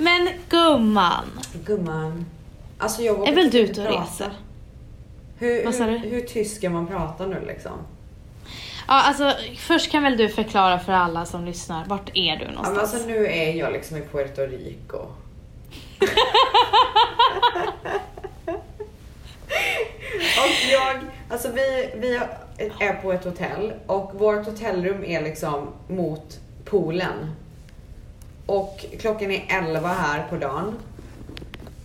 Men gumman, Gumman. Alltså jag är väl typ du ute och prata. reser? Hur, Vad hur, hur tyst ska man prata nu liksom? Ja, alltså först kan väl du förklara för alla som lyssnar, vart är du Ja, men någonstans? alltså nu är jag liksom i Puerto Rico. och jag, alltså vi, vi är på ett hotell och vårt hotellrum är liksom mot poolen. Och klockan är 11 här på dagen.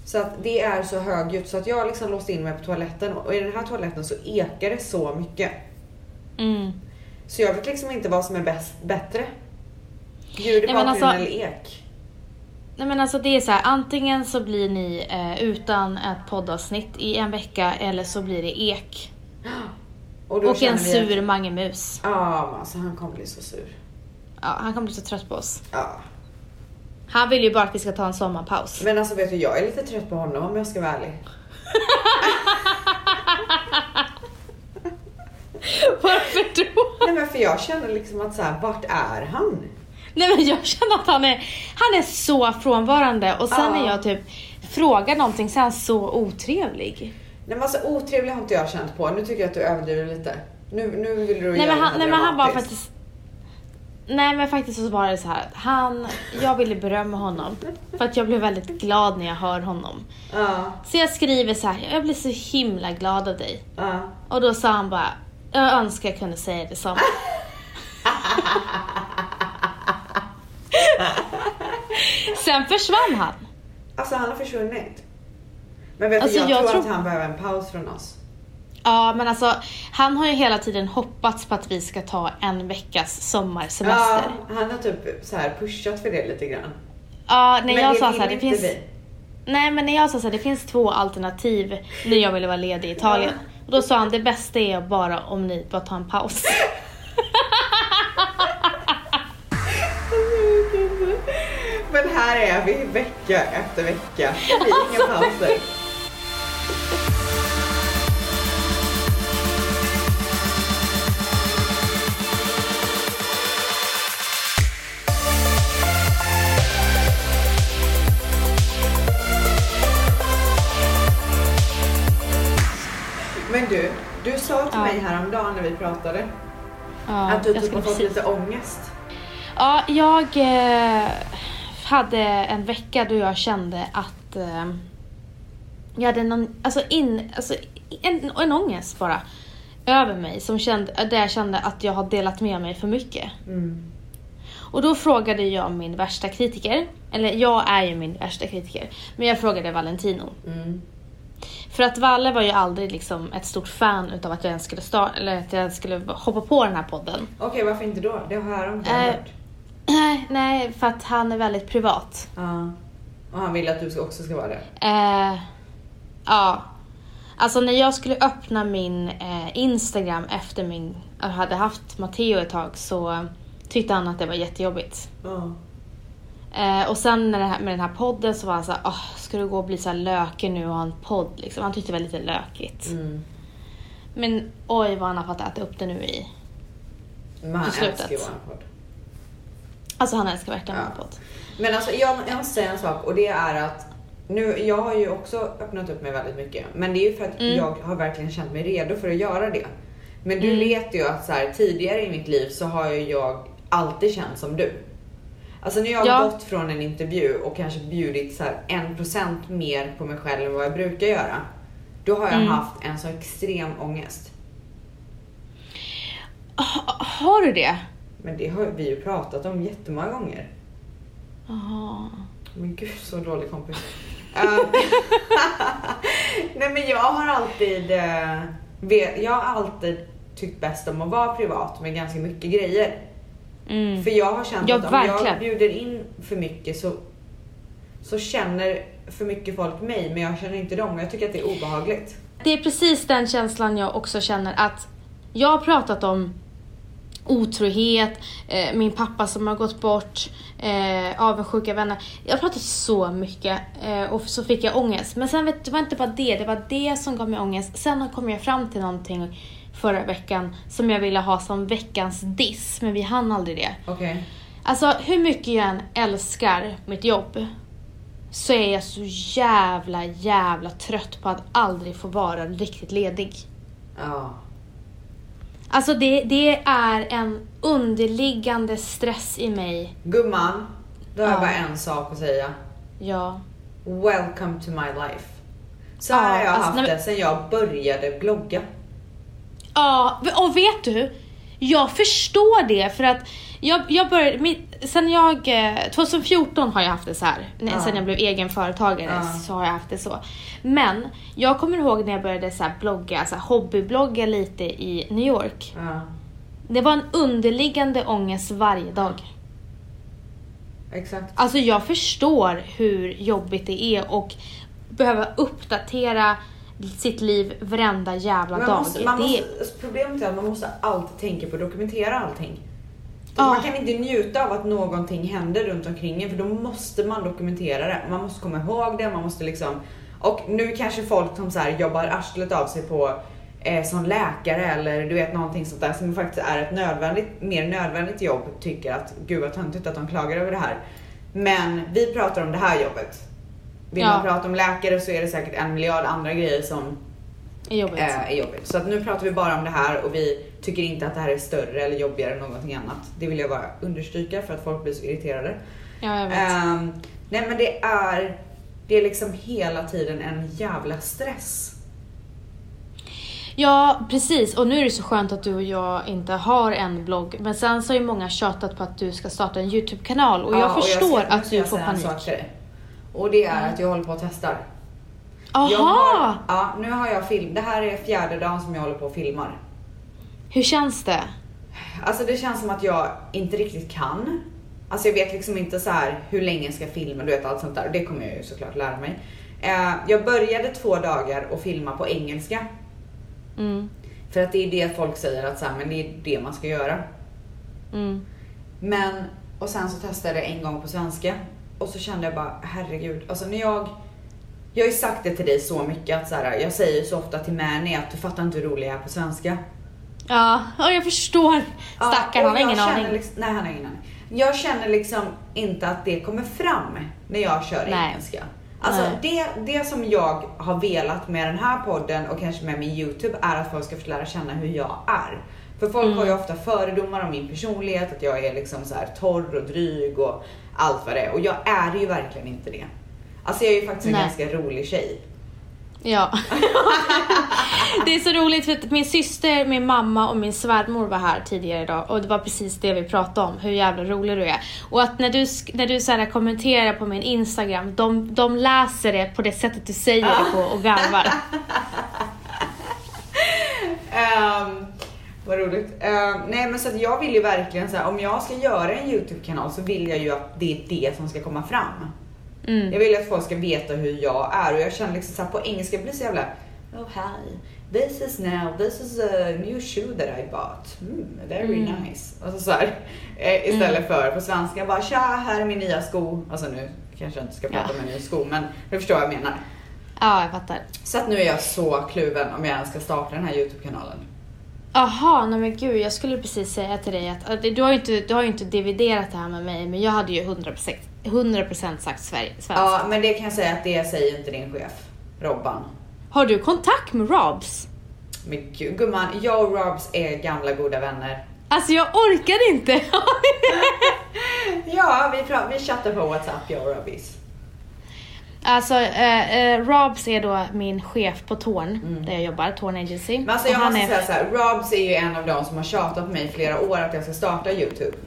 Så att det är så högljutt så att jag liksom låst in mig på toaletten och i den här toaletten så ekar det så mycket. Mm. Så jag vet liksom inte vad som är bäst, bättre. Ljud i bakgrunden alltså- eller ek. Nej men alltså det är så här, antingen så blir ni eh, utan ett poddavsnitt i en vecka eller så blir det ek. Och, Och en sur att- Mange Mus. Ja, men alltså han kommer bli så sur. Ja, han kommer bli så trött på oss. Ja. Han vill ju bara att vi ska ta en sommarpaus. Men alltså vet du, jag är lite trött på honom om jag ska vara ärlig. Varför då? Nej men för jag känner liksom att så här, vart är han? Nej men jag känner att han är, han är så frånvarande och sen när jag typ frågar någonting så är han så otrevlig. Nej men alltså otrevlig har inte jag känt på. Nu tycker jag att du överdriver lite. Nu, nu vill du Nej men, han, nej men han var faktiskt Nej men faktiskt så var det så här att han, jag ville berömma honom för att jag blev väldigt glad när jag hör honom. Ja, Så jag skriver så här, jag blir så himla glad av dig. ja. Och då sa han bara, jag önskar jag kunde säga detsamma. Sen försvann han. Alltså han har försvunnit. Men vet Alltså, du, jag, jag tror, tror- att han behöver en paus från oss. Ja men alltså, han har ju hela tiden hoppats på att vi ska ta en veckas sommarsemester. Ja, han har typ så här pushat för det lite grann. Ja, när Men jag sa vill så här, det finns... vi. Nej men när jag sa så här, det finns två alternativ när jag ville vara ledig i Italien. Och då sa han, det bästa är bara om ni bara tar en paus. Men här är vi vecka efter vecka. Det blir inga pauser. Men du, du sa till Ja. mig häromdagen när vi pratade Ja, att du typ har fått precis- lite ångest. Ja, jag eh, hade en vecka då jag kände att eh, jag hade någon, alltså in, alltså en, en ångest bara över mig som kände, där jag kände att jag har delat med mig för mycket. Mm. Och då frågade jag min värsta kritiker, eller jag är ju min värsta kritiker, men jag frågade Valentino. Mm. För att Valle var ju aldrig liksom ett stort fan utav att jag ens skulle, starta, eller att jag ens skulle hoppa på den här podden. Okej, varför inte då? Det har jag inte Eh, hört. Nej, nej, för att han är väldigt privat. Ja. Och han vill att du också ska vara det. Eh, ja. Alltså när jag skulle öppna min eh, Instagram efter min, jag hade haft Matteo ett tag så tyckte han att det var jättejobbigt. Ja. Eh, och sen när här, med den här podden så var han såhär, oh, ska du gå och bli så lökig nu och ha en podd liksom? Han tyckte det var lite lökigt. Mm. Men oj vad han har fått äta upp det nu i. Men han älskar ju våran podd. Alltså han älskar verkligen Ja. min podd. Men alltså jag, jag måste säga en sak och det är att nu, jag har ju också öppnat upp mig väldigt mycket. Men det är ju för att Mm. jag har verkligen känt mig redo för att göra det. Men du Mm. vet ju att så här, tidigare i mitt liv så har ju jag alltid känt som du. Alltså när jag har Ja. gått från en intervju och kanske bjudit så här 1% mer på mig själv än vad jag brukar göra. Då har jag Mm. haft en så extrem ångest. Ha- Har du det? Men det har vi ju pratat om jättemånga gånger. Jaha. Men gud så dålig kompis. Eh, Nej men jag har alltid, eh, jag har alltid tyckt bäst om att vara privat med ganska mycket grejer. Mm. För jag har känt Ja, att om verkligen. jag bjuder in för mycket så, så känner för mycket folk mig men jag känner inte dem och jag tycker att det är obehagligt. Det är precis den känslan jag också känner att jag har pratat om otrohet, eh, min pappa som har gått bort, eh, avundsjuka vänner. Jag har pratat så mycket eh, och så fick jag ångest. Men sen vet du, det var inte bara det, det var det som gav mig ångest. Sen kom jag fram till någonting förra veckan som jag ville ha som veckans diss, men vi hann aldrig det. Okej. Alltså hur mycket jag än älskar mitt jobb så är jag så jävla, jävla trött på att aldrig få vara riktigt ledig. Ja. Alltså det, det är en underliggande stress i mig. Gumman, då har jag Ja. bara en sak att säga. Ja. Welcome to my life. Så här har jag alltså, haft det sen jag började blogga. Ja, och vet du? Jag förstår det för att jag, jag började, min, sen jag, eh, 2014 har jag haft det så här. Ja. Sen jag blev egen företagare Ja. så har jag haft det så. Men jag kommer ihåg när jag började så blogga, så hobbyblogga lite i New York. Ja, Det var en underliggande ångest varje dag. exakt. Alltså jag förstår hur jobbigt det är och behöva uppdatera sitt liv varenda jävla Man dag. måste, man det, måste, problemet är att man måste alltid tänka på att dokumentera allting. Ja. Man kan inte njuta av att någonting händer runt omkring en för då måste man dokumentera det. Man måste komma ihåg det, man måste liksom... Och nu kanske folk som så här jobbar arslet av sig på eh, som läkare eller du vet någonting sånt där som faktiskt är ett nödvändigt, mer nödvändigt jobb tycker att gud vad töntigt att de klagar över det här. Men vi pratar om det här jobbet. Vill Ja. man prata om läkare så är det säkert en miljard andra grejer som är jobbigt. eh, är jobbigt. Så att nu pratar vi bara om det här och vi tycker inte att det här är större eller jobbigare än någonting annat. Det vill jag bara understryka för att folk blir så irriterade. ja, jag vet. Ehm, nej men det är, det är liksom hela tiden en jävla stress. Ja, precis. Och nu är det så skönt att du och jag inte har en blogg. Men sen så har ju många tjatat på att du ska starta en YouTube-kanal och jag Ja, och förstår ska- att du jag får panik. Och det är att jag håller på och testar. Aha! Har, ja, nu har jag film. Det här är fjärde dagen som jag håller på och filmar. Hur känns det? Alltså det känns som att jag inte riktigt kan. Alltså jag vet liksom inte så här hur länge jag ska filma, du vet allt sånt där. Det kommer jag ju såklart lära mig. Eh, jag började två dagar och filma på engelska. Mm. För att det är det folk säger att så här, men det är det man ska göra. Mm. Men, och sen så testade jag en gång på svenska. Och så kände jag bara, herregud. Alltså när jag, jag har ju sagt det till dig så mycket att så här, jag säger så ofta till Mani att du fattar inte hur rolig jag är på svenska. Ja, ja, jag förstår. Ja, Stackarn, och han har ingen aning. Liksom, nej, han har ingen aning. Jag känner liksom inte att det kommer fram när jag kör Nej. engelska. Alltså det, det som jag har velat med den här podden och kanske med min YouTube är att folk ska få lära känna hur jag är. För folk Mm. har ju ofta fördomar om min personlighet, att jag är liksom så här torr och dryg och allt vad det är. Och jag är ju verkligen inte det. Alltså jag är ju faktiskt en Nej. ganska rolig tjej. Ja. det är så roligt för att min syster, min mamma och min svärmor var här tidigare idag och det var precis det vi pratade om, hur jävla rolig du är. Och att när du, när du så här kommenterar på min Instagram, de, de läser det på det sättet du säger det på och garvar. Um, vad roligt. Ehm, nej men så att jag vill ju verkligen så här, om jag ska göra en YouTube-kanal så vill jag ju att det är det som ska komma fram. Mm. Jag vill att folk ska veta hur jag är och jag känner liksom så här, på engelska blir det så jävla Oh hi, this is now, this is a new shoe that I bought. Mm, very Mm. nice. Alltså så här, eh, istället för på svenska bara tja, här är min nya sko. Alltså nu kanske jag inte ska prata Ja. om en ny sko men du förstår vad jag menar. Ja, jag fattar. Så att nu är jag så kluven om jag ens ska starta den här YouTube-kanalen. Aha, nej men gud, jag skulle precis säga till dig att, att du har ju inte, du har inte dividerat det här med mig, men jag hade ju 100%, 100% sagt Sverige, svenska. Ja, men det kan jag säga att det säger inte din chef, Robban. Har du kontakt med Robs? Men gud, gumman, jag och Robs är gamla goda vänner. Alltså jag orkar inte. Ja, vi, vi chattar på WhatsApp, jag och Robbis. Alltså, eh, eh, Robs är då min chef på Torn, Mm. där jag jobbar, Torn Agency. Men alltså jag måste är, säga så här, Robs är ju en av de som har tjatat på mig i flera år att jag ska starta YouTube.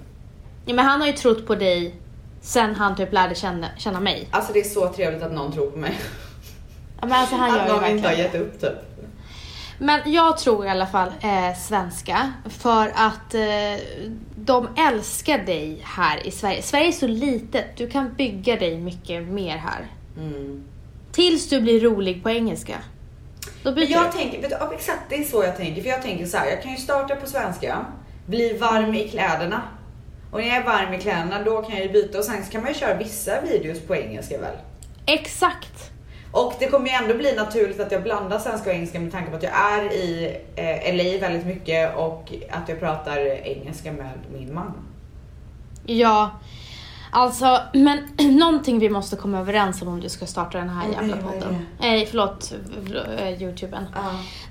ja, men han har ju trott på dig sen han typ lärde känna, känna mig. Alltså det är så trevligt att någon tror på mig. Ja, men alltså han gör att någon inte har gett upp typ. Men jag tror i alla fall eh, svenska för att eh, de älskar dig här i Sverige. Sverige är så litet, du kan bygga dig mycket mer här. Mm. Tills du blir rolig på engelska. Då byter jag du. tänker, vet du, exakt det är så jag tänker. För jag tänker så här, jag kan ju starta på svenska, bli varm i kläderna. Och när jag är varm i kläderna då kan jag ju byta och sen kan man ju köra vissa videos på engelska väl. Exakt. Och det kommer ju ändå bli naturligt att jag blandar svenska och engelska med tanke på att jag är i eh, LA väldigt mycket och att jag pratar engelska med min man. Ja. Alltså, men någonting vi måste komma överens om om du ska starta den här jävla podden. Nej, förlåt, äh, youtuben. Ja.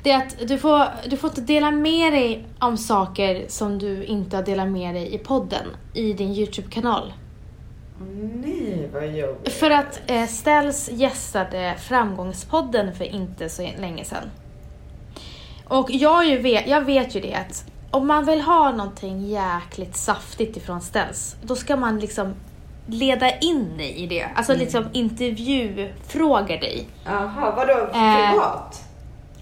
Det är att du får, du får inte dela med dig om saker som du inte har delat med dig i podden, i din YouTube-kanal. Nej, vad jobbigt. För att eh, Ställs gästade Framgångspodden för inte så länge sedan. Och jag, ju vet, jag vet ju det att om man vill ha någonting jäkligt saftigt ifrån Ställs, då ska man liksom leda in dig i det. Alltså liksom intervjufråga dig. Jaha, vadå Eh. privat?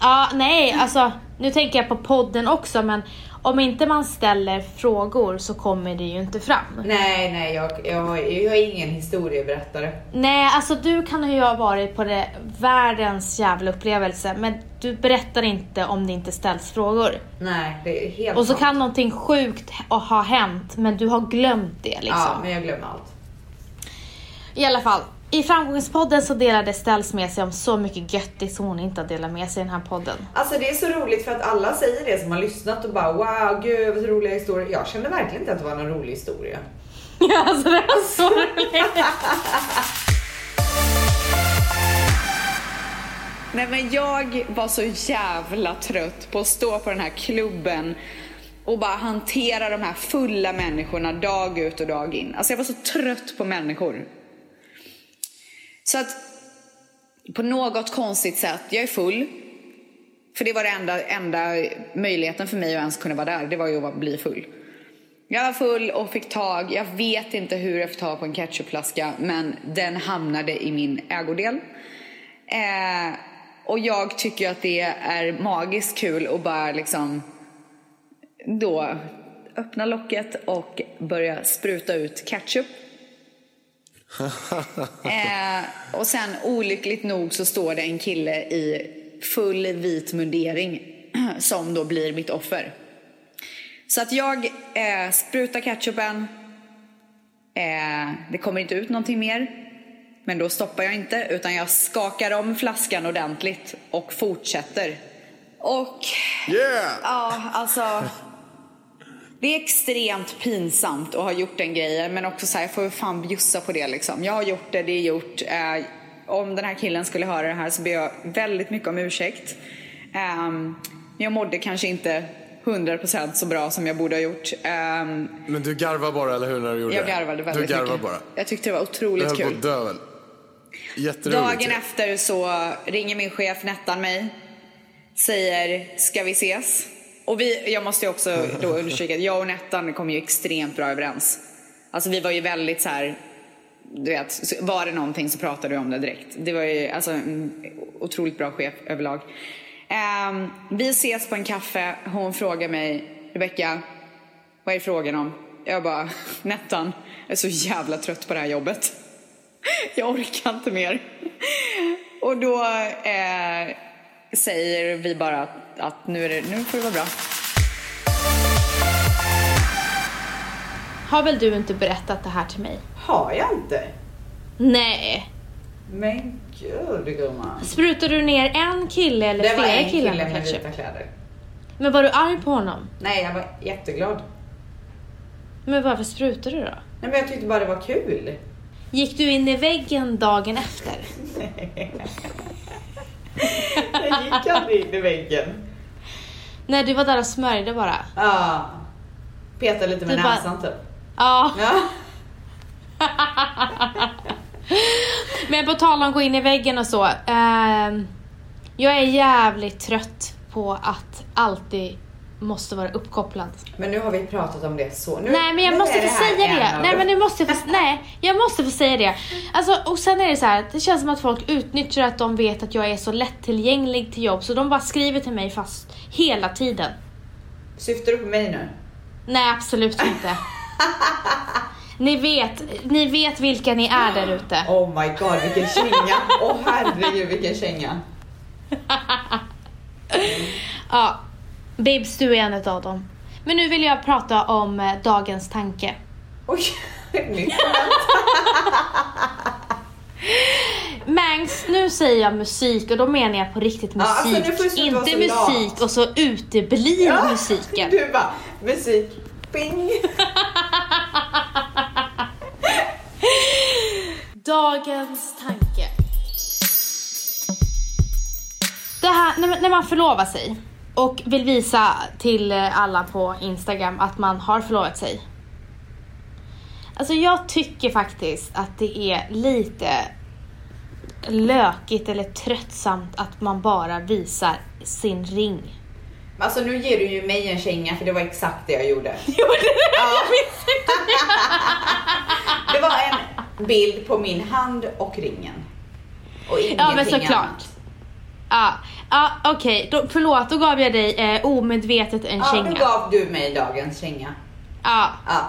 Ja, nej, alltså nu tänker jag på podden också, men om inte man ställer frågor så kommer det ju inte fram. Nej, nej, jag, jag, jag är ingen historieberättare. Nej, alltså du kan ju ha varit på det världens jävla upplevelse, men du berättar inte om det inte ställs frågor. Nej, det är helt Och så sant. kan någonting sjukt ha- ha hänt, men du har glömt det liksom. Ja, men jag glömmer allt. I alla fall, i framgångspodden så delade Ställs med sig om så mycket göttigt som hon inte har delat med sig i den här podden. Alltså det är så roligt för att alla säger det som har lyssnat och bara wow, gud vad roliga historier. Jag kände verkligen inte att det var någon rolig historia. Ja, alltså det var så roligt. Nej men jag var så jävla trött på att stå på den här klubben och bara hantera de här fulla människorna dag ut och dag in. Alltså jag var så trött på människor. Så att på något konstigt sätt, jag är full. För det var den enda, enda möjligheten för mig att ens kunna vara där, det var ju att bli full. Jag var full och fick tag, jag vet inte hur jag fick tag på en ketchupflaska men den hamnade i min ägodel. Eh, och jag tycker att det är magiskt kul att bara liksom då öppna locket och börja spruta ut ketchup. eh, och sen olyckligt nog så står det en kille i full vit mundering som då blir mitt offer. Så att jag eh, sprutar ketchupen. Eh, det kommer inte ut någonting mer. Men då stoppar jag inte utan jag skakar om flaskan ordentligt och fortsätter. Och Yeah! ja, alltså. Det är extremt pinsamt att ha gjort den grejen men också så här, jag får fan bjussa på det liksom. Jag har gjort det, det är gjort. Eh, om den här killen skulle höra det här så ber jag väldigt mycket om ursäkt. Ehm, jag mådde kanske inte 100% så bra som jag borde ha gjort. Ehm, Men du garvar bara, eller hur, när du gjorde jag det? garvade väldigt Du garvar mycket. bara. Jag tyckte det var Du otroligt höll på kul. att dö väl? Jätteroligt Dagen ju. efter så ringer min chef Nettan mig. Säger, ska vi ses? Och vi, jag måste ju också då understryka att jag och Nettan kom ju extremt bra överens. Alltså vi var ju väldigt så här, du vet, var det någonting så pratade vi om det direkt. Det var ju alltså en otroligt bra chef överlag. Um, vi ses på en kaffe, hon frågar mig, Rebecka, vad är frågan om? Jag bara, Nettan, jag är så jävla trött på det här jobbet. Jag orkar inte mer. Och då eh, säger vi bara att, att nu, är det, nu får det vara bra. Har väl du inte berättat det här till mig? Har jag inte? Nej. Men gud gumman. Sprutar du ner en kille eller Det var flera en killar kille med ketchup? vita kläder. Men var du arg på honom? Nej, jag var jätteglad. Men varför sprutar du då? Nej, men jag tyckte bara det var kul. Gick du in i väggen dagen efter? Jag gick aldrig in i väggen. Nej, du var där och smörjde bara. Ja. Petade lite med bara- näsan typ. Ja, Ja. men på tal om att gå in i väggen och så. ehm, jag är jävligt trött på att alltid måste vara uppkopplad. Men nu har vi pratat om det så. Nu, Nej men jag måste få säga det. Nej men nu måste jag få, nej, jag måste få säga det. Alltså, och sen är det så här, det känns som att folk utnyttjar att de vet att jag är så lättillgänglig till jobb så de bara skriver till mig fast hela tiden. Syftar du på mig nu? Nej absolut inte. ni vet, ni vet vilka ni är där ute. Oh my god vilken känga. Åh oh, herregud vilken känga. Ja, Bibs du är en av dem. Men nu vill jag prata om eh, dagens tanke. Oj, Mangs, nu säger jag musik och då menar jag på riktigt Ja, alltså, musik. sluta vara inte musik lat. och så uteblir Ja, musiken. Du bara, musik, ping. Dagens tanke. Det här, när, när man förlovar sig och vill visa till alla på Instagram att man har förlovat sig. Alltså jag tycker faktiskt att det är lite lökigt eller tröttsamt att man bara visar sin ring. Alltså nu ger du ju mig en känga för det var exakt det jag gjorde. Gjorde du? Ja. Jag inte. Det var en bild på min hand och ringen. Och ingenting Ja men såklart. annat. Ja, ja okej, då, förlåt då gav jag dig eh, omedvetet en Ja, känga. då gav du mig dagens känga. Ja, Ja.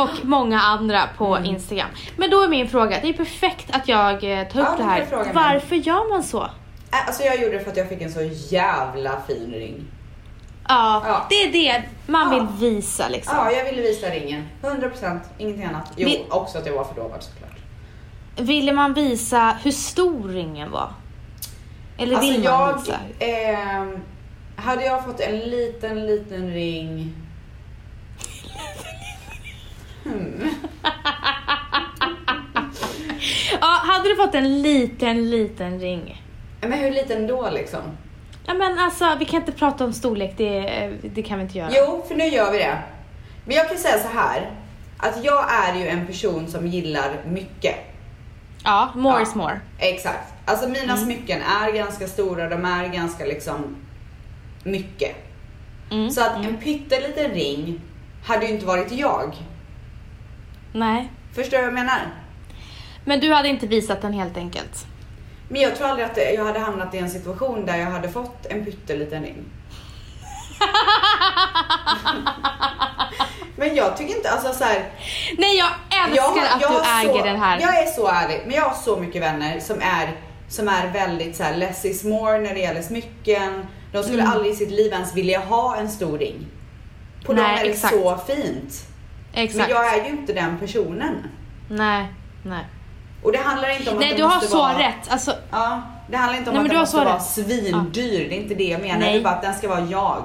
och många andra på Mm. Instagram. Men då är min fråga, det är perfekt att jag eh, tar upp Ja, det här. fråga mig. Varför gör man så? Alltså jag gjorde det för att jag fick en så jävla fin ring. Ja, Ja. det är det man Ja. vill visa liksom. Ja, jag ville visa ringen. 100%, ingenting annat. Jo, Vi- också att jag var förlovad såklart. Ville man visa hur stor ringen var? Eller Alltså vill man jag, ehm, hade jag fått en liten, liten ring. Hmm. Ja, hade du fått en liten, liten ring? Men hur liten då liksom? Ja men alltså, vi kan inte prata om storlek, det, eh, det kan vi inte göra. Jo, för nu gör vi det. Men jag kan säga så här. Att jag är ju en person som gillar mycket. Ja, more Ja. is more. Exakt. Alltså mina Mm. smycken är ganska stora, de är ganska liksom mycket. Mm. Så att en pytteliten ring hade ju inte varit jag. Nej. Förstår du vad jag menar? Men du hade inte visat den helt enkelt? Men jag tror aldrig att jag hade hamnat i en situation där jag hade fått en pytteliten ring. Men jag tycker inte, alltså så här, Nej jag älskar att du äger så, den här. Jag är så ärlig, men jag har så mycket vänner som är, som är väldigt så här, less is more när det gäller smycken. De skulle Mm. aldrig i sitt liv ens vilja ha en stor ring. På Nej, dem är det exakt. så fint. Exakt. Men jag är ju inte den personen. Nej, nej. Och det handlar inte om att Nej du har så vara... rätt. Alltså, Ja, det handlar inte om Nej, att den måste vara rätt. svindyr. Det är inte det jag menar. Nej. Det är bara att den ska vara jag.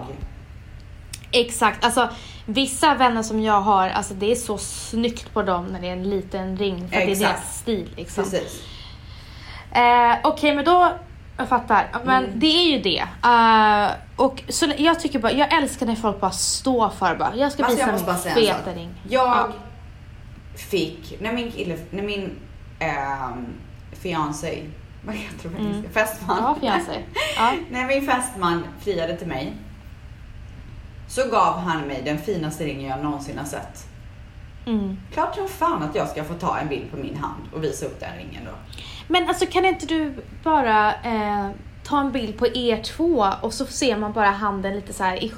exakt. Alltså vissa vänner som jag har, alltså det är så snyggt på dem när det är en liten ring. För att det är Exakt. deras stil liksom. Precis. Eh, Okej men då, jag fattar. Men Mm. det är ju det. Eh, och så jag tycker bara, jag älskar när folk bara står för bara, jag ska Alltså, visa jag min feta ring. Jag Ja. fick, när min kille, när min ähm, fiancé, vad heter det på Mm. Fästman. Ja, fiancé. Ja. när min fästman friade till mig så gav han mig den finaste ringen jag någonsin har sett. Mm. Klart som fan att jag ska få ta en bild på min hand och visa upp den ringen då. Men alltså kan inte du bara eh, ta en bild på er två och så ser man bara handen lite så här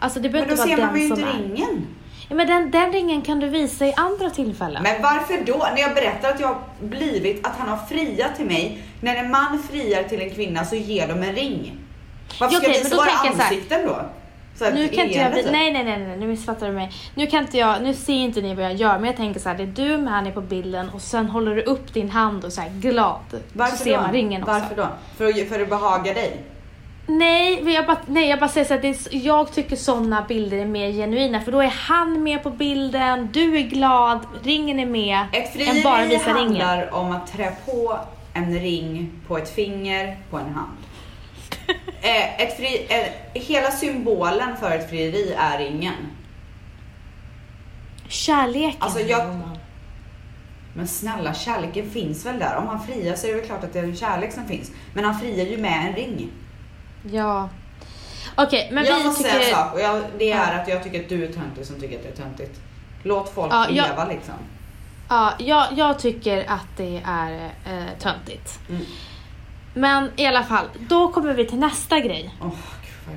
Alltså det Men behöver då inte ser vara man ju den inte som är. ringen. Ja, men den, den ringen kan du visa i andra tillfällen. Men varför då? När jag berättar att jag har blivit, att han har friat till mig. När en man friar till en kvinna så ger de en ring. Varför Ja, ska jag men visa då våra här- ansikten då? Nu kan inte jag, nej nej nej nej, nu missfattar du mig. Nu kan inte jag, nu ser inte ni vad jag gör men jag tänker så här, det är du med han är på bilden och sen håller du upp din hand och så här glad. Varför så ser då? man ringen också. Varför då? För att, för att behaga dig? Nej, jag bara, nej, jag bara säger så att det är, jag tycker sådana bilder är mer genuina för då är han med på bilden, du är glad, ringen är med. Ett frieri visa ringen. handlar om att trä på en ring på ett finger på en hand. Eh, ett fri, eh, hela symbolen för ett frieri är ringen. Kärleken. Alltså, jag-. Men snälla, kärleken finns väl där? Om han friar så är det väl klart att det är en kärlek som finns. Men han friar ju med en ring. Ja. Okej, men jag vi måste tycker... säga en sak och jag, det är Ja. att jag tycker att du är töntig som tycker att det är töntigt. Låt folk Ja, jag- leva liksom. Ja, jag, jag tycker att det är eh, töntigt. Mm. Men i alla fall, då kommer vi till nästa grej. Åh,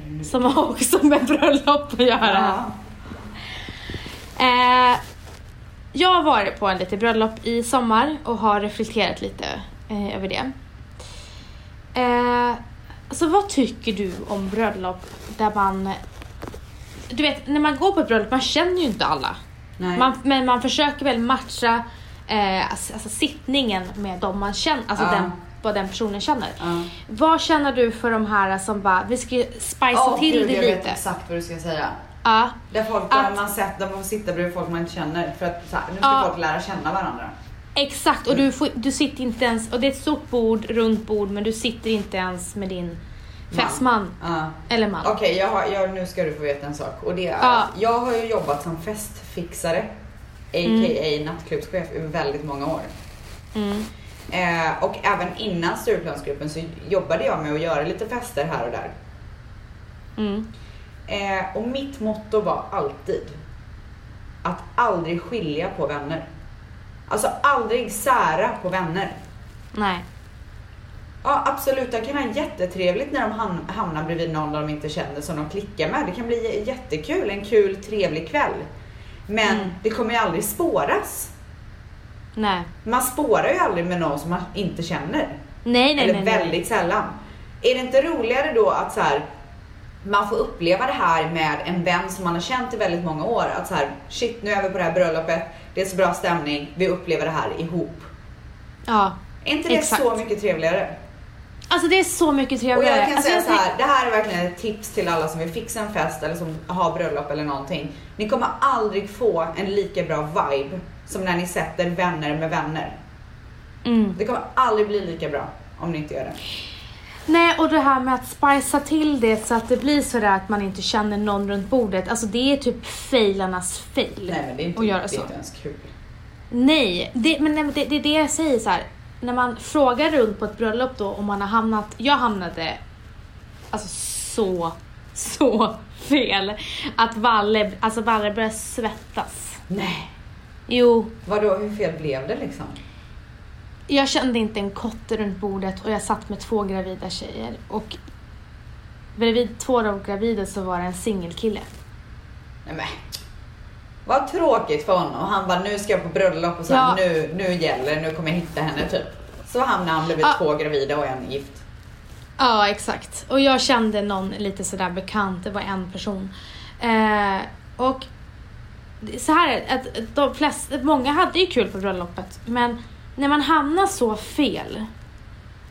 gud? Som har också med bröllop att göra. Ja. Eh, jag har varit på en lite bröllop i sommar och har reflekterat lite eh, över det. Eh, alltså vad tycker du om bröllop där man... Du vet, när man går på ett bröllop, man känner ju inte alla. Man, men man försöker väl matcha eh, alltså, alltså sittningen med dem man känner, alltså Ja. den, vad den personen känner. Ja. Vad känner du för de här som bara, vi ska spicea Åh, till gud, det jag lite? vet exakt vad du ska säga. Ja, Där folk, Att- där man sett, där man sitta bredvid folk man inte känner för att så här, nu ska Ja. folk lära känna varandra. Exakt, och du, får, du sitter inte ens, och det är ett stort bord, runt bord, men du sitter inte ens med din fästman. Ja. Eller man. Okej, jag har, jag, nu ska du få veta en sak. Och det är, Ja. jag har ju jobbat som festfixare, a.k.a. nattklubbschef, i väldigt många år. Mm. Eh, och även innan Stureplansgruppen så jobbade jag med att göra lite fester här och där. Mm. Eh, och mitt motto var alltid att aldrig skilja på vänner. Alltså aldrig sära på vänner. Nej. Ja absolut, det kan vara jättetrevligt när de ham- hamnar bredvid någon de inte känner som de klickar med. Det kan bli jättekul, en kul trevlig kväll. Men Mm. det kommer ju aldrig spåras. Nej. Man spårar ju aldrig med någon som man inte känner. Nej, nej, Eller nej. nej. väldigt sällan. Är det inte roligare då att så här, man får uppleva det här med en vän som man har känt i väldigt många år. Att så här, shit nu är vi på det här bröllopet, det är så bra stämning, vi upplever det här ihop. Ja. Är inte det Exakt. så mycket trevligare? Alltså det är så mycket Och trevligare. jag kan alltså, säga så här, det här är verkligen ett tips till alla som vill fixa en fest eller som har bröllop eller någonting. Ni kommer aldrig få en lika bra vibe som när ni sätter vänner med vänner. Mm. Det kommer aldrig bli lika bra om ni inte gör det. Nej, och det här med att spicea till det så att det blir sådär att man inte känner någon runt bordet. Alltså det är typ failarnas fail. Nej men det är inte, att göra så. inte ens kul. Nej, det, men nej, men det, det är det jag säger så här. När man frågar runt på ett bröllop då om man har hamnat, jag hamnade alltså så, så fel. Att Valle, alltså Valle började svettas. Nej. Jo, Vadå, hur fel blev det liksom? jag kände inte en kotte runt bordet och jag satt med två gravida tjejer och bredvid två av de gravida så var det en singelkille. Nej men. Vad tråkigt för honom. Han bara, nu ska jag på bröllop och sen Ja. nu, nu gäller nu kommer jag hitta henne typ. Så hamnade han bredvid Ja. två gravida och en gift. Ja, exakt. Och jag kände någon lite sådär bekant, det var en person. Eh, och så här att de flesta, många hade ju kul på bröllopet, men när man hamnar så fel,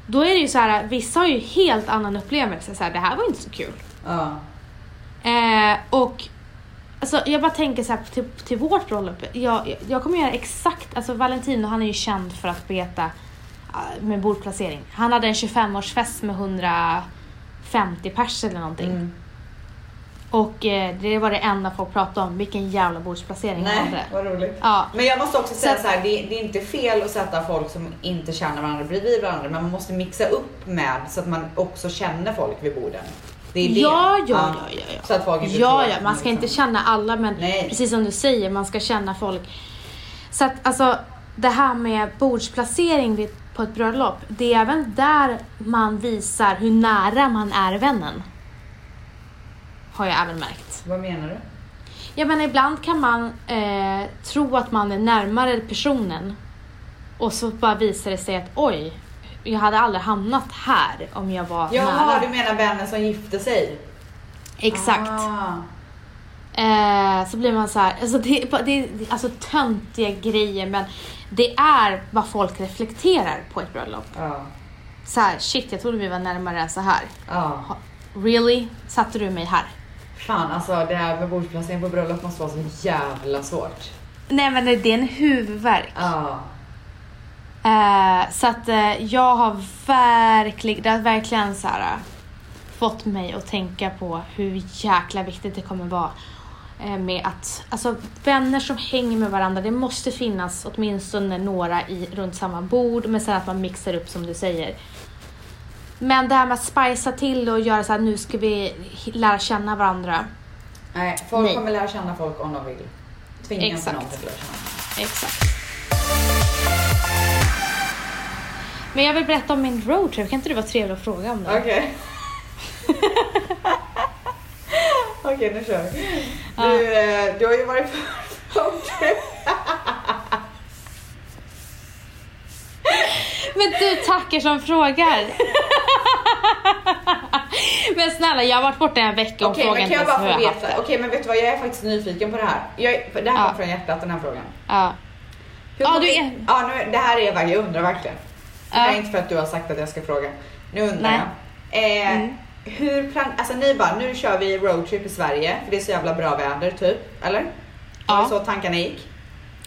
då är det ju så här, vissa har ju helt annan upplevelse, så här, det här var inte så kul. Ja. Eh, och alltså, jag bara tänker så här till, till vårt bröllop. Jag, jag kommer göra exakt, alltså Valentino han är ju känd för att veta eh, med bordplacering. Han hade en 25-årsfest med 150 pers eller någonting. Mm. Och eh, det var det enda folk pratade om, vilken jävla bordsplacering Nej, hade. vad roligt. Ja, Men jag måste också säga Så- så här, det, det är inte fel att sätta folk som inte känner varandra bredvid varandra, men man måste mixa upp med så att man också känner folk vid borden. Det är det. Ja, ja, ja, ja, ja. Så att folk inte Ja, ja, man ska liksom- inte känna alla men Nej. precis som du säger, man ska känna folk. Så att alltså det här med bordsplacering vid, på ett bröllop, det är även där man visar hur nära man är vännen. Har jag även märkt. Vad menar du? Ja men ibland kan man eh, tro att man är närmare personen och så bara visar det sig att oj, jag hade aldrig hamnat här om jag var Jaha, nära. du menar vännen som gifte sig? Exakt. Ah. Eh, så blir man så här, alltså det, det är alltså töntiga grejer men det är vad folk reflekterar på ett bröllop. Ja. Så här, shit jag trodde vi var närmare än så här. Ja. Really? Satte du mig här? Fan alltså det här med bordsplacering på bröllop måste vara så jävla svårt. Nej men det är en huvudvärk. Ja. Eh, så att eh, jag har verkligen, det har verkligen så här, eh, fått mig att tänka på hur jäkla viktigt det kommer vara eh, med att, alltså vänner som hänger med varandra, det måste finnas åtminstone några i, runt samma bord, men sen att man mixar upp som du säger. Men det här med att spicea till och göra så här, nu ska vi lära känna varandra. Nej, folk Nej. kommer lära känna folk om de vill. Tvinga inte Exakt. någon till att lära känna. Exakt. Men jag vill berätta om min roadtrip, kan inte du vara trevlig och fråga om det? Okej. Okej, nu kör vi. Ja. Du, eh, du har ju varit på roadtrip. Men du tackar som frågar. men snälla, jag har varit borta en vecka och Okej, frågar men inte ens bara hur få jag veta? det. Okej, men vet du vad? Jag är faktiskt nyfiken på det här. Jag, det här Ja. kommer från hjärtat, den här frågan. Ja. Hur Ja, kom du är- Ja, nu, det här är verkligen, jag undrar verkligen. Det Ja. är inte för att du har sagt att jag ska fråga. Nu undrar Nej. jag. Eh, Mm. Hur plan... Alltså ni bara, nu kör vi roadtrip i Sverige för det är så jävla bra väder typ, eller? Var Ja. det så tankarna gick?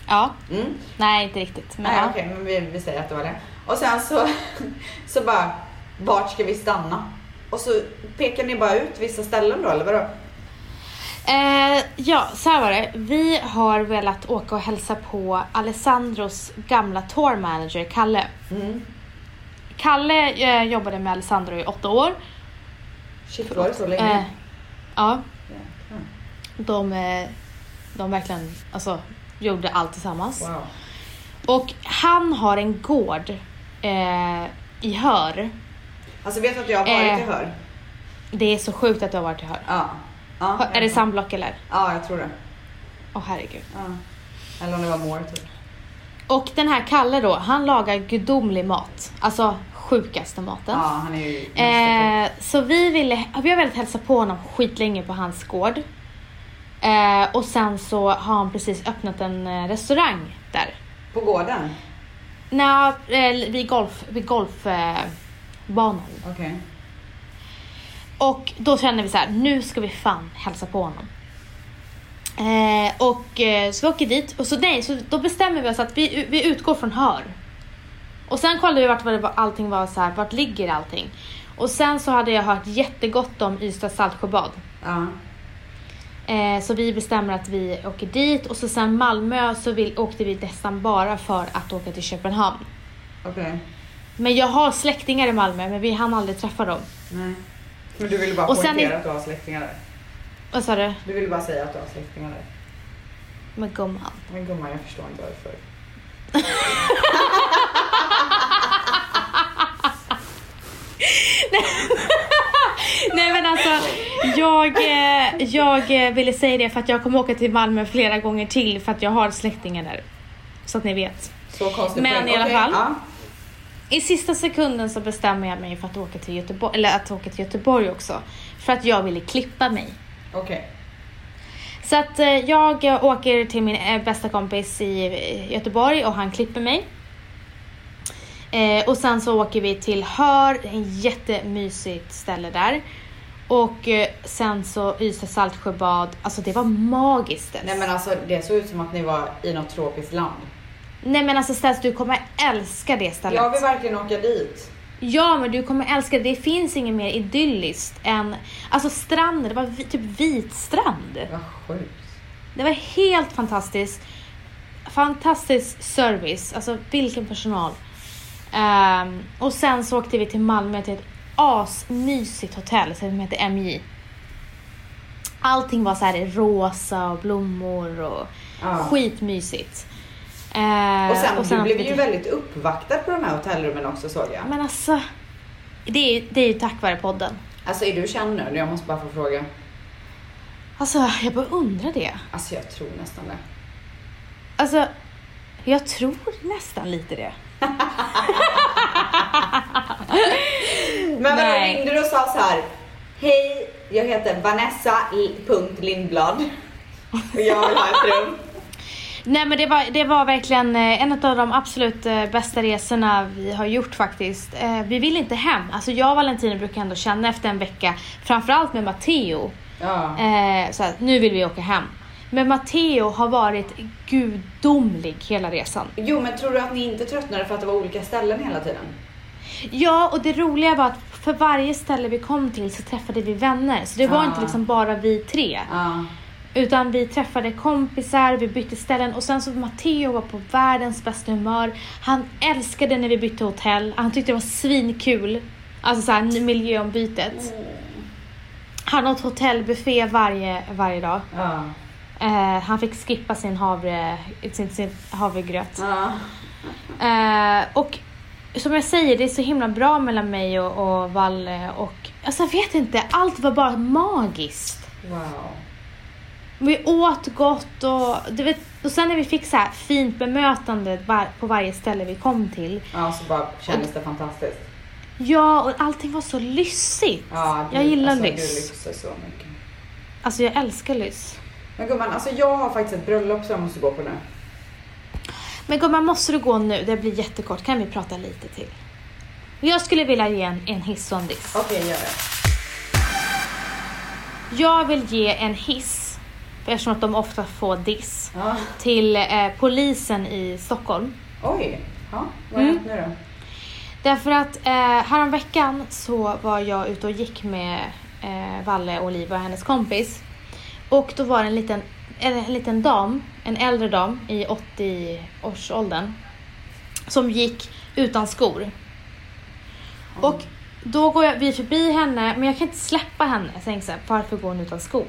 Ja. Mm. Nej, inte riktigt. Men Nej ja. okej, men vi, vi säger att det var det. Och sen så, så bara, vart ska vi stanna? Och så pekar ni bara ut vissa ställen då eller vadå? Eh, ja, så här var det. Vi har velat åka och hälsa på Alessandros gamla tour manager, Kalle. Mm. Kalle eh, jobbade med Alessandro i åtta år. Shit var det så länge? Eh, ja, Jäklar. de, eh, de verkligen alltså, gjorde allt tillsammans. Wow. Och han har en gård eh, i Hör. Alltså vet du att jag har varit Eh. i Hör? Det är så sjukt att du har varit i Hör. Ja. ja Är det samblock eller? Ja, jag tror det. Åh herregud. Ja. Eller om det var more typ. Och den här Kalle då, han lagar gudomlig mat. Alltså sjukaste maten. Ja, han är ju. Eh, så vi ville, vi har velat hälsa på honom skitlänge på hans gård. Eh, och sen så har han precis öppnat en eh, restaurang där. På gården? Nja, eh, vid golf, vid golfbanan. Eh. Okej. och då kände vi så här, nu ska vi fan hälsa på honom. Eh, och eh, så vi åker dit och så, nej, så då bestämmer vi oss att vi, vi utgår från Hör. Och sen kollade vi vart vad det var, allting var så här, vart ligger allting? Och sen så hade jag hört jättegott om Ystad Saltsjöbad. Ja. Eh, så vi bestämmer att vi åker dit och så sen Malmö så vill, åkte vi nästan bara för att åka till Köpenhamn. Okej. Men jag har släktingar i Malmö men vi hann aldrig träffa dem. Nej. Men du ville bara Och sen poängtera är- att du har släktingar där? Vad sa du? Du ville bara säga att du har släktingar där? Men gumman. Men gumman, jag förstår inte varför. Nej alltså, jag, eh, jag eh, ville säga det för att jag kommer åka till Malmö flera gånger till för att jag har släktingar där. Så att ni vet. Så Men i alla fall. Ja. I sista sekunden så bestämmer jag mig för att åka till Göteborg, eller att åka till Göteborg också. För att jag ville klippa mig. Okej. Så att eh, jag åker till min bästa kompis i Göteborg och han klipper mig. Eh, och sen så åker vi till Hör, en jättemysigt ställe där. Och eh, sen så Ystad Saltsjöbad, alltså det var magiskt. Nej men alltså det såg ut som att ni var i något tropiskt land. Nej men alltså Stens, du kommer älska det stället. Jag vill verkligen åka dit. Ja men du kommer älska det. Det finns inget mer idylliskt än, alltså stranden, det var vi, typ vit strand. Vad sjukt. Det var helt fantastiskt. Fantastisk service, alltså vilken personal. Ehm, och sen så åkte vi till Malmö till ett asmysigt hotell som heter MJ. Allting var så här rosa och blommor och Ja. skitmysigt. Ehm, Och sen, du åkte blev vi ju väldigt uppvaktad på de här hotellrummen också såg jag. Men alltså, det är det är ju tack vare podden. Alltså är du känd nu? Jag måste bara få fråga. Alltså, jag bara undrar det. Alltså jag tror nästan det. Alltså, jag tror nästan lite det. Men vadå, Nej. ringde du och sa så här. Hej, jag heter Vanessa punkt Lindblad. Och jag vill ha ett rum. Nej men det var, det var verkligen eh, en av de absolut eh, bästa resorna vi har gjort faktiskt. Eh, Vi vill inte hem. Alltså jag och Valentina brukar ändå känna efter en vecka, framförallt med Matteo, Ja. så att nu vill vi åka hem. Men Matteo har varit gudomlig hela resan. Jo men tror du att ni inte tröttnade för att det var olika ställen hela tiden? Ja, och det roliga var att för varje ställe vi kom till så träffade vi vänner. Så det var Ah. inte liksom bara vi tre. Ja. Utan vi träffade kompisar, vi bytte ställen och sen så Matteo var på världens bästa humör. Han älskade när vi bytte hotell. Han tyckte det var svinkul. Alltså såhär miljöombytet. Han åt hotellbuffé varje, varje dag. Ja. Eh, han fick skippa sin, havre, sin, sin havregröt. Ja. Eh, och som jag säger, det är så himla bra mellan mig och, och Valle och alltså jag vet inte, allt var bara magiskt. Wow. Vi åt gott och, du vet, och sen när vi fick så här fint bemötande var, på varje ställe vi kom till. Ja, så bara kändes det fantastiskt. Ja, och allting var så lyssigt. Ja, du, jag gillar alltså, Du lyss. lyxar så mycket. Alltså jag älskar lyss. Men gumman, alltså jag har faktiskt ett bröllop som jag måste gå på nu. Men gumman, måste du gå nu? Det blir jättekort. Kan vi prata lite till? Jag skulle vilja ge en, en hiss och en diss. Okej, gör det. Jag vill ge en hiss eftersom att de ofta får diss, Ja. till eh, polisen i Stockholm. Oj. Ja, vad har Mm. nu då? Därför att eh, häromveckan så var jag ute och gick med eh, Valle, och hennes kompis. Och då var det en liten, en, en liten dam, en äldre dam i 80-årsåldern. Som gick utan skor. Och då går jag, vi förbi henne, men jag kan inte släppa henne. Jag tänker så här, varför går hon utan skor?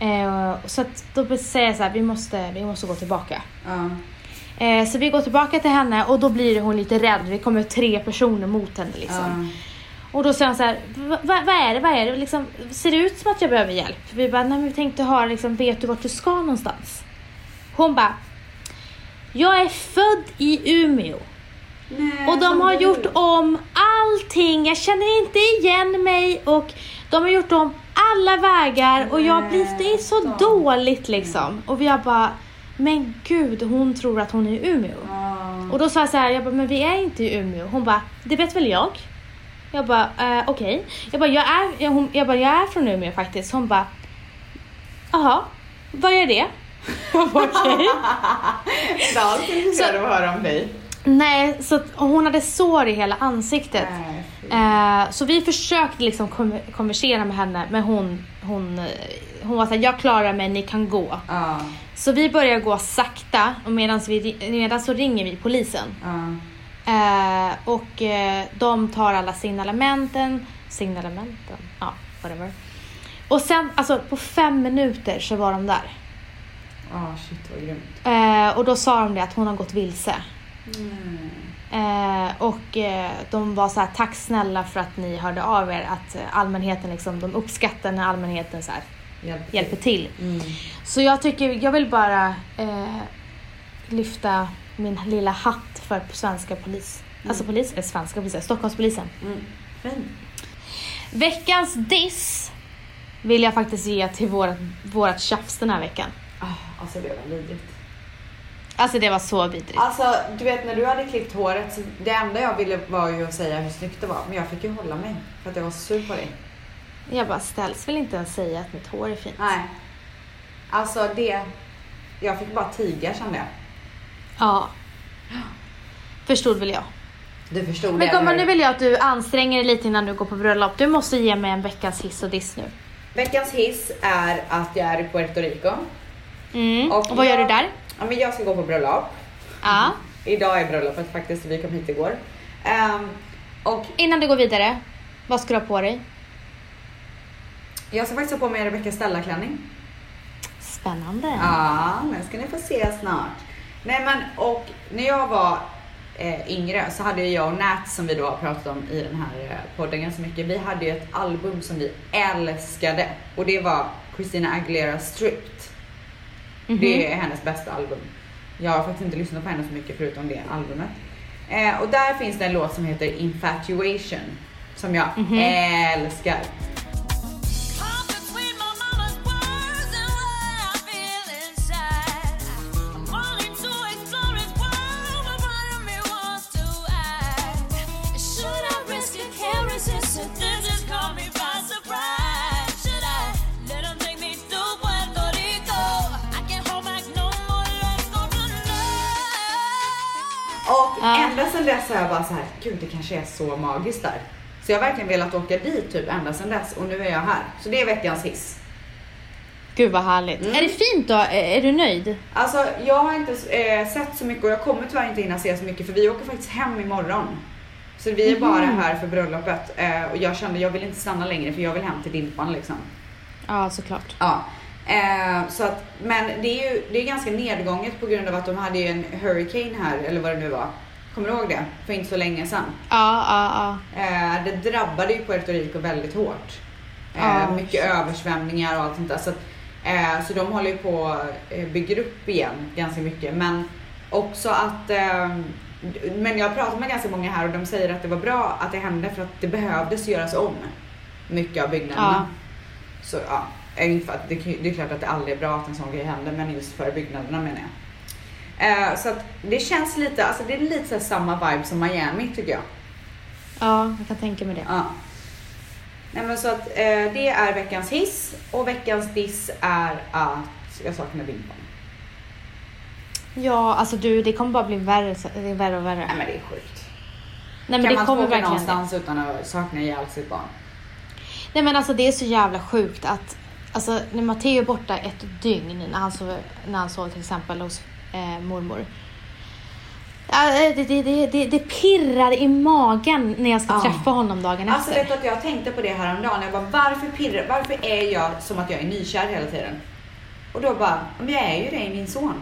Eh, så att då säger jag så här, vi måste, vi måste gå tillbaka. Ja. Eh, så vi går tillbaka till henne och då blir hon lite rädd. Det kommer tre personer mot henne liksom. Ja. Och då säger hon så här, "Va- vad är det, vad är det? Liksom, ser det ut som att jag behöver hjälp? Vi bara, nej men vi tänkte höra, liksom, vet du vart du ska någonstans? Hon bara, jag är född i Umeå. Nej, Och de har du. gjort om allting, jag känner inte igen mig och de har gjort om alla vägar och jag blir, det är så Nej, dåligt liksom. Och vi har bara, men gud hon tror att hon är i Umeå. Ja. Och då sa jag så här, jag bara, men vi är inte i Umeå. Hon bara, det vet väl jag? Jag bara, eh, okej. Jag bara, jag är, jag, hon, jag bara, jag är från Umeå faktiskt. Hon bara, jaha, vad är det? Okej. Inte alls intresserad av att höra om dig. Nej, så att hon hade sår i hela ansiktet. Nej. Eh, så vi försökte liksom konversera med henne, men hon, hon, eh, hon var såhär, jag klarar mig, ni kan gå. Ja. Så vi börjar gå sakta och medan så ringer vi polisen. Ja. Eh, och eh, de tar alla signalementen, signalementen, ja whatever. Och sen, alltså på fem minuter så var de där. Ah, shit vad grymt. Eh, och då sa de det att hon har gått vilse. Mm. Eh, och eh, de var så här, tack snälla för att ni hörde av er. Att eh, allmänheten liksom, de uppskattar när allmänheten så här, Hjälp. hjälper till. Mm. Så jag tycker, jag vill bara eh, lyfta min lilla hatt för svenska polis. Alltså polis, eller svenska polisen, Stockholmspolisen. Mm. Veckans diss vill jag faktiskt ge till vårat, vårat tjafs den här veckan. Ah, alltså det var vidrigt. Alltså det var så vidrigt. Alltså du vet när du hade klippt håret, så det enda jag ville var ju att säga hur snyggt det var. Men jag fick ju hålla mig för att jag var sur på dig. Jag bara ställs väl inte ens säga att mitt hår är fint. Nej. Alltså det, jag fick bara tiga kände jag. Ja. Förstod väl jag. Du förstod Men gumman, nu vill jag att du anstränger dig lite innan du går på bröllop. Du måste ge mig en veckans hiss och diss nu. Veckans hiss är att jag är i Puerto Rico. Mm. Och Och, vad gör jag- du där? Ja, men jag ska gå på bröllop. Ja. Idag är bröllopet faktiskt, vi kom hit igår. Ehm, och Innan du går vidare, vad ska du ha på dig? jag ska faktiskt ha på mig Rebecca Stella-klänning. Spännande. Ja, den ska ni få se snart. Nej men och när jag var eh, yngre så hade jag och Nat som vi då har pratat om i den här eh, podden ganska mycket. Vi hade ju ett album som vi älskade och det var Christina Aguilera Stripped. Mhm. Det är hennes bästa album. Jag har faktiskt inte lyssnat på henne så mycket förutom det albumet. Eh, och där finns det en låt som heter Infatuation som jag Mhm. älskar. Jag bara så här, gud det kanske är så magiskt där. Så jag har verkligen velat åka dit typ ända sedan dess och nu är jag här. Så det är veckans hiss. Gud vad härligt. Mm. Är det fint då? Är är du nöjd? Alltså jag har inte eh, sett så mycket och jag kommer tyvärr inte hinna se så mycket för vi åker faktiskt hem imorgon. Så vi är bara här för bröllopet eh, och jag kände jag vill inte stanna längre för jag vill hem till Dimpan liksom. Ja, såklart. Ja. Eh, så att, men det är ju det är ganska nedgånget på grund av att de hade ju en hurricane här eller vad det nu var. Kommer du ihåg det? För inte så länge sedan. Ja, ja, ja. Eh, det drabbade ju Puerto Rico väldigt hårt. Eh, Ja, mycket shit. översvämningar och allt sånt där. Så, att, eh, så de håller ju på att eh, bygger upp igen ganska mycket. Men också att men jag har pratat med ganska många här och de säger att det var bra att det hände för att det behövdes göras om mycket av byggnaderna. Så ja, eh, inte för att det, det är klart att det aldrig är bra att en sån grej händer men just för byggnaderna menar jag. Eh, så att det känns lite, alltså det är lite samma vibe som Miami tycker jag. Ja, jag kan tänka mig det. Ja. Nej men så att eh, det är veckans hiss och veckans diss är att jag saknar Bingbarn. Ja, alltså du, det kommer bara bli värre, det är värre och värre. Nej men det är sjukt. Nej men kan det man kommer åka verkligen det. någonstans utan att sakna ihjäl sitt barn? Nej men alltså det är så jävla sjukt att Alltså när Matteo är borta ett dygn när han sov, när han sov till exempel hos eh, mormor. Ja, det, det, det, det, pirrar i magen när jag ska Ja. träffa honom dagen Alltså efter. vet du att jag tänkte på det häromdagen. Jag bara, varför pirrar, varför är jag som att jag är nykär hela tiden? Och då bara, men jag är ju det i min son.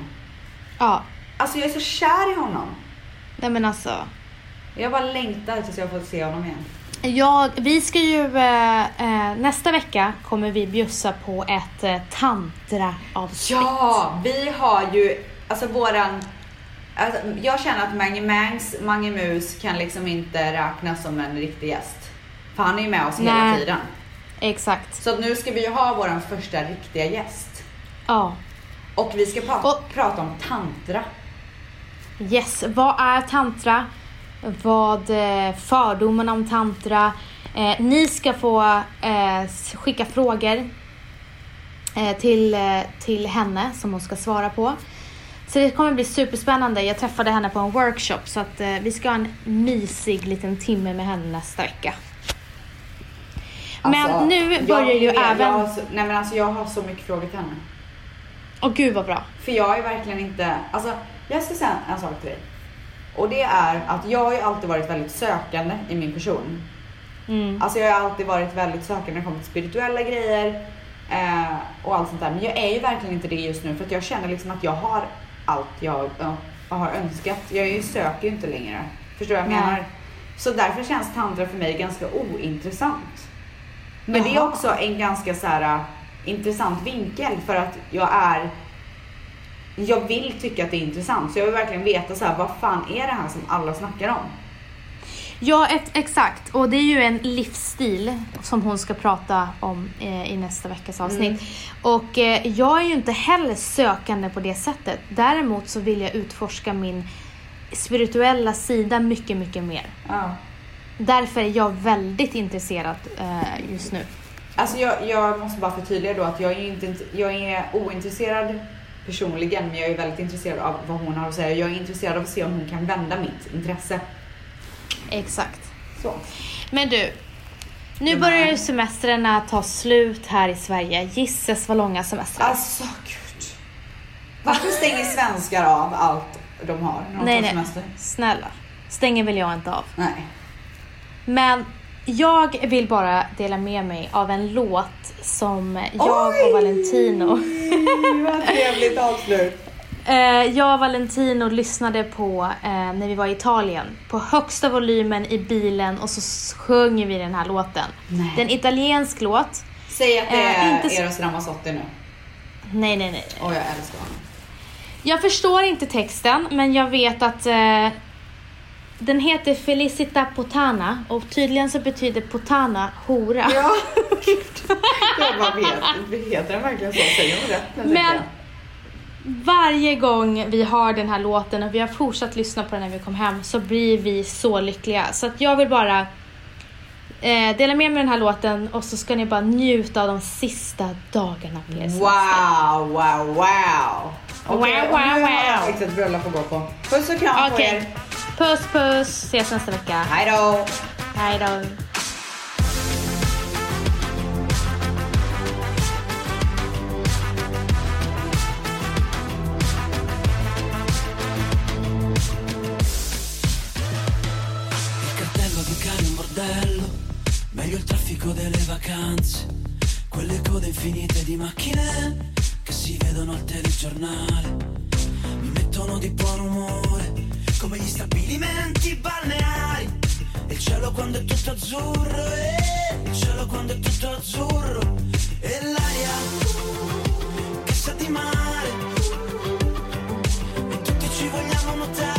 Ja, Alltså jag är så kär i honom. nej men alltså. Jag bara längtar tills jag får se honom igen. Jag, vi ska ju, eh, eh, nästa vecka kommer vi bjussa på ett eh, tantra-avsnitt. Ja, vi har ju, alltså våran, alltså, jag känner att Mange Mangs, Mange Mus kan liksom inte räknas som en riktig gäst. För han är ju med oss hela Nej. tiden. Exakt. Så nu ska vi ju ha våran första riktiga gäst. Ja. Och vi ska pra- Och- prata om tantra. Yes, vad är tantra? Vad eh, fördomarna om tantra? Eh, ni ska få eh, skicka frågor eh, till, eh, till henne som hon ska svara på. Så det kommer bli superspännande. Jag träffade henne på en workshop så att eh, vi ska ha en mysig liten timme med henne nästa vecka. Men Alltså, nu jag börjar ju Jag även... har så, nej men alltså jag har så mycket frågor till henne. Åh gud vad bra. För jag är verkligen inte, alltså jag ska säga en sak till dig. Och det är att jag har ju alltid varit väldigt sökande i min person. Mm. Alltså jag har alltid varit väldigt sökande när det kommer till spirituella grejer eh, och allt sånt där. Men jag är ju verkligen inte det just nu för att jag känner liksom att jag har allt jag ja, har önskat. Jag söker ju inte längre. Förstår du vad jag Nej. menar? Så därför känns tantra för mig ganska ointressant. Men det är Jaha. också en ganska så här äh, intressant vinkel för att jag är jag vill tycka att det är intressant så jag vill verkligen veta så här, vad fan är det här som alla snackar om? Ja, ett, exakt. Och det är ju en livsstil som hon ska prata om eh, i nästa veckas avsnitt. Och eh, jag är ju inte heller sökande på det sättet. Däremot så vill jag utforska min spirituella sida mycket, mycket mer. Ja. Därför är jag väldigt intresserad eh, just nu. Alltså jag, jag måste bara förtydliga då att jag är, inte, jag är ointresserad personligen men jag är väldigt intresserad av vad hon har att säga. Jag är intresserad av att se om hon kan vända mitt intresse. Exakt. Så. Men du, nu börjar ju semestrarna ta slut här i Sverige. Gisses vad långa semestrar. Alltså gud. Varför stänger svenskar av allt de har när de nej, tar nej. semester? Snälla. Stänger väl jag inte av. Nej. Men jag vill bara dela med mig av en låt som jag Oj! och Valentino Vad trevligt avslut. Eh, Jag och Valentino lyssnade på eh, när vi var i Italien på högsta volymen i bilen och så sjunger vi den här låten. Nej. Det är en italiensk låt. Säg att det Eh, är inte så- Eros Ramazzotti nu. Nej, nej, nej. Åh jag älskar honom. Jag förstår inte texten, men jag vet att eh, den heter Felicita Potana och tydligen så betyder Potana hora. Ja. jag bara vet. Heter den verkligen så? Säger hon rätt? Men. Varje gång vi har den här låten och vi har fortsatt lyssna på den när vi kom hem så blir vi så lyckliga. Så att jag vill bara eh, dela med mig den här låten och så ska ni bara njuta av de sista dagarna på er. Wow, wow, wow. Okej, Wow, nu wow, har jag wow. ett bröllop att gå på. Puss och kram på Okej. er. Puss puss, ses nästa vecka. Hej då. Hej då. code infinite di macchine che si vedono al telegiornale. Mi mettono di buon umore, come gli stabilimenti balneari. E il cielo quando è tutto azzurro, e il cielo quando è tutto azzurro. E l'aria che sa di mare. E tutti ci vogliamo notare.